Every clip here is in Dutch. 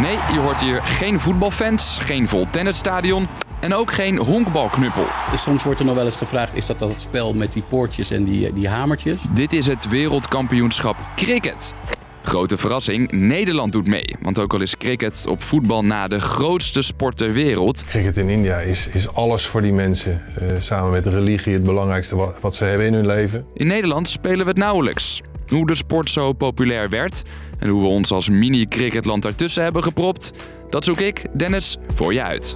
Nee, je hoort hier geen voetbalfans, geen vol tennisstadion en ook geen honkbalknuppel. Soms wordt er nog wel eens gevraagd: is dat dat spel met die poortjes en die, die hamertjes? Dit is het wereldkampioenschap cricket. Grote verrassing, Nederland doet mee. Want ook al is cricket op voetbal na de grootste sport ter wereld. Cricket in India is, is alles voor die mensen. Uh, samen met religie het belangrijkste wat, wat ze hebben in hun leven. In Nederland spelen we het nauwelijks. Hoe de sport zo populair werd en hoe we ons als mini-cricketland daartussen hebben gepropt, dat zoek ik, Dennis, voor je uit.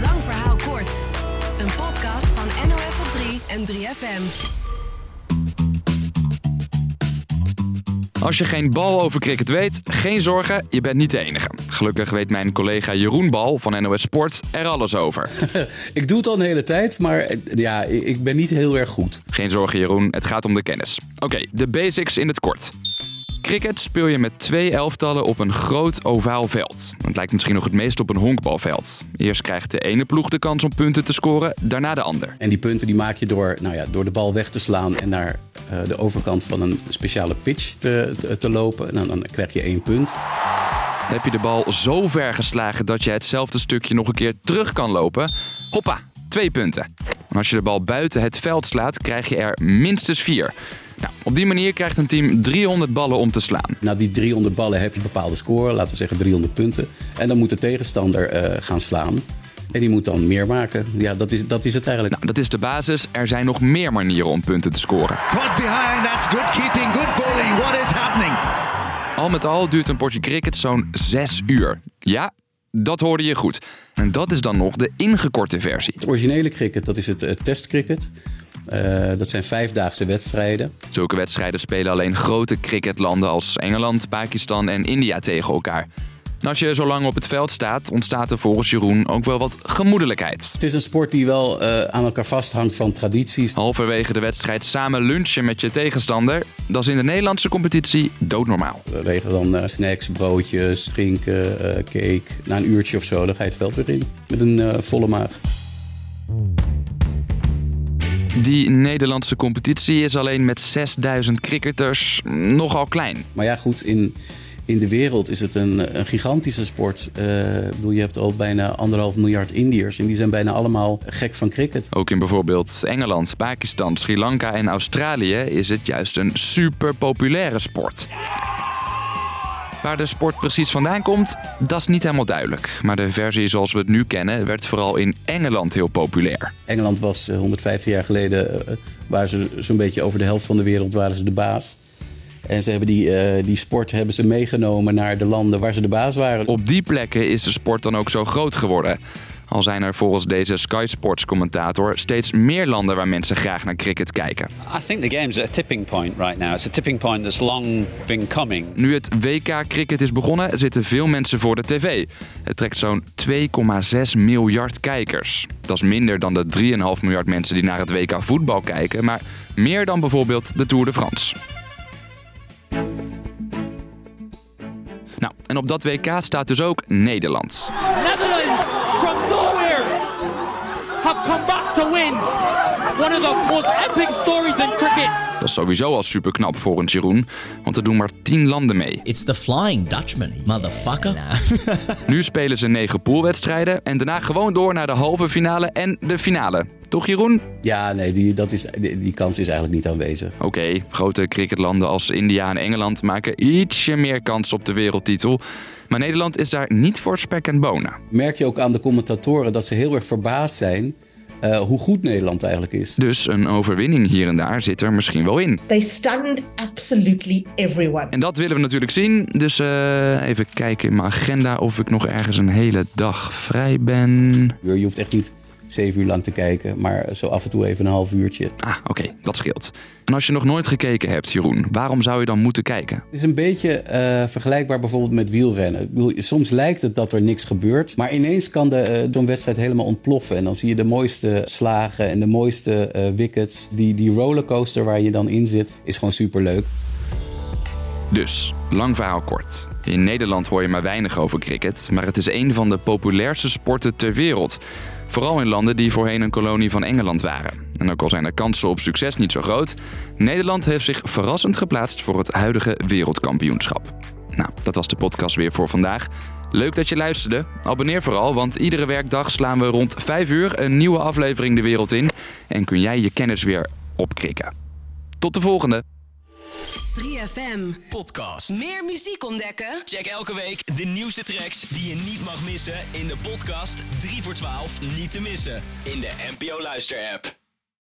Lang verhaal kort. Een podcast van NOS op 3 en 3FM. Als je geen bal over cricket weet, geen zorgen, je bent niet de enige. Gelukkig weet mijn collega Jeroen Bal van NOS Sport er alles over. ik doe het al een hele tijd, maar ja, ik ben niet heel erg goed. Geen zorgen Jeroen, het gaat om de kennis. Oké, de basics in het kort. Cricket speel je met twee elftallen op een groot ovaal veld. Het lijkt misschien nog het meest op een honkbalveld. Eerst krijgt de ene ploeg de kans om punten te scoren, daarna de ander. En die punten die maak je door, nou ja, door de bal weg te slaan en naar uh, de overkant van een speciale pitch te, te, te lopen. Nou, dan krijg je één punt. Heb je de bal zo ver geslagen dat je hetzelfde stukje nog een keer terug kan lopen? Hoppa, twee punten. En als je de bal buiten het veld slaat, krijg je er minstens vier. Nou, op die manier krijgt een team 300 ballen om te slaan. Na die 300 ballen heb je een bepaalde score, laten we zeggen 300 punten. En dan moet de tegenstander uh, gaan slaan. En die moet dan meer maken. Ja, dat is, dat is het eigenlijk. Nou, dat is de basis. Er zijn nog meer manieren om punten te scoren. Caught behind, that's good keeping, good bowling. What is happening? Al met al duurt een potje cricket zo'n 6 uur. Ja, dat hoorde je goed. En dat is dan nog de ingekorte versie. Het originele cricket, dat is het testcricket. Uh, dat zijn vijfdaagse wedstrijden. Zulke wedstrijden spelen alleen grote cricketlanden als Engeland, Pakistan en India tegen elkaar. En als je zo lang op het veld staat, ontstaat er volgens Jeroen ook wel wat gemoedelijkheid. Het is een sport die wel uh, aan elkaar vasthangt van tradities. Halverwege de wedstrijd samen lunchen met je tegenstander, dat is in de Nederlandse competitie doodnormaal. We regelen dan uh, snacks, broodjes, drinken, uh, cake. Na een uurtje of zo, dan ga je het veld weer in met een volle maag. Die Nederlandse competitie is alleen met 6000 cricketers nogal klein. Maar ja, goed, in, in de wereld is het een, een gigantische sport. Uh, ik bedoel, je hebt al bijna anderhalf miljard Indiërs en die zijn bijna allemaal gek van cricket. Ook in bijvoorbeeld Engeland, Pakistan, Sri Lanka en Australië is het juist een super populaire sport. Waar de sport precies vandaan komt, dat is niet helemaal duidelijk. Maar de versie zoals we het nu kennen, werd vooral in Engeland heel populair. Engeland was 150 jaar geleden, uh, waren ze zo'n beetje over de helft van de wereld waren ze de baas. En ze hebben die, uh, die sport hebben ze meegenomen naar de landen waar ze de baas waren. Op die plekken is de sport dan ook zo groot geworden. Al zijn er volgens deze Sky Sports commentator steeds meer landen waar mensen graag naar cricket kijken. I think the game's at a tipping point right now. It's a tipping point that's long been coming. Nu het WK cricket is begonnen, zitten veel mensen voor de tv. Het trekt zo'n 2,6 miljard kijkers. Dat is minder dan de 3,5 miljard mensen die naar het WK voetbal kijken, maar meer dan bijvoorbeeld de Tour de France. Nou, en op dat WK staat dus ook Nederland. Netherlands from nowhere have come back to win. One of the most epic stories in cricket. Dat is sowieso al super knap voor een Jeroen, want er doen maar 10 landen mee. It's the Flying Dutchman, motherfucker. nu spelen ze 9 poolwedstrijden en daarna gewoon door naar de halve finale en de finale. Toch Jeroen? Ja, nee, die, dat is, die, die kans is eigenlijk niet aanwezig. Oké, okay, grote cricketlanden als India en Engeland maken ietsje meer kans op de wereldtitel. Maar Nederland is daar niet voor spek en bonen. Merk je ook aan de commentatoren dat ze heel erg verbaasd zijn uh, hoe goed Nederland eigenlijk is. Dus een overwinning hier en daar zit er misschien wel in. They stunned absolutely everyone. En dat willen we natuurlijk zien. Dus uh, even kijken in mijn agenda of ik nog ergens een hele dag vrij ben. Je hoeft echt niet zeven uur lang te kijken, maar zo af en toe even een half uurtje. Ah, oké, okay, dat scheelt. En als je nog nooit gekeken hebt, Jeroen, waarom zou je dan moeten kijken? Het is een beetje uh, vergelijkbaar bijvoorbeeld met wielrennen. Soms lijkt het dat er niks gebeurt, maar ineens kan de, uh, zo'n wedstrijd helemaal ontploffen. En dan zie je de mooiste slagen en de mooiste uh, wickets. Die, die rollercoaster waar je dan in zit, is gewoon superleuk. Dus, lang verhaal kort. In Nederland hoor je maar weinig over cricket, maar het is een van de populairste sporten ter wereld. Vooral in landen die voorheen een kolonie van Engeland waren. En ook al zijn de kansen op succes niet zo groot, Nederland heeft zich verrassend geplaatst voor het huidige wereldkampioenschap. Nou, dat was de podcast weer voor vandaag. Leuk dat je luisterde. Abonneer vooral, want iedere werkdag slaan we rond 5 uur een nieuwe aflevering de wereld in. En kun jij je kennis weer opkrikken. Tot de volgende. 3FM. Podcast. Meer muziek ontdekken? Check elke week de nieuwste tracks die je niet mag missen in de podcast 3 voor 12 niet te missen in de NPO Luister app.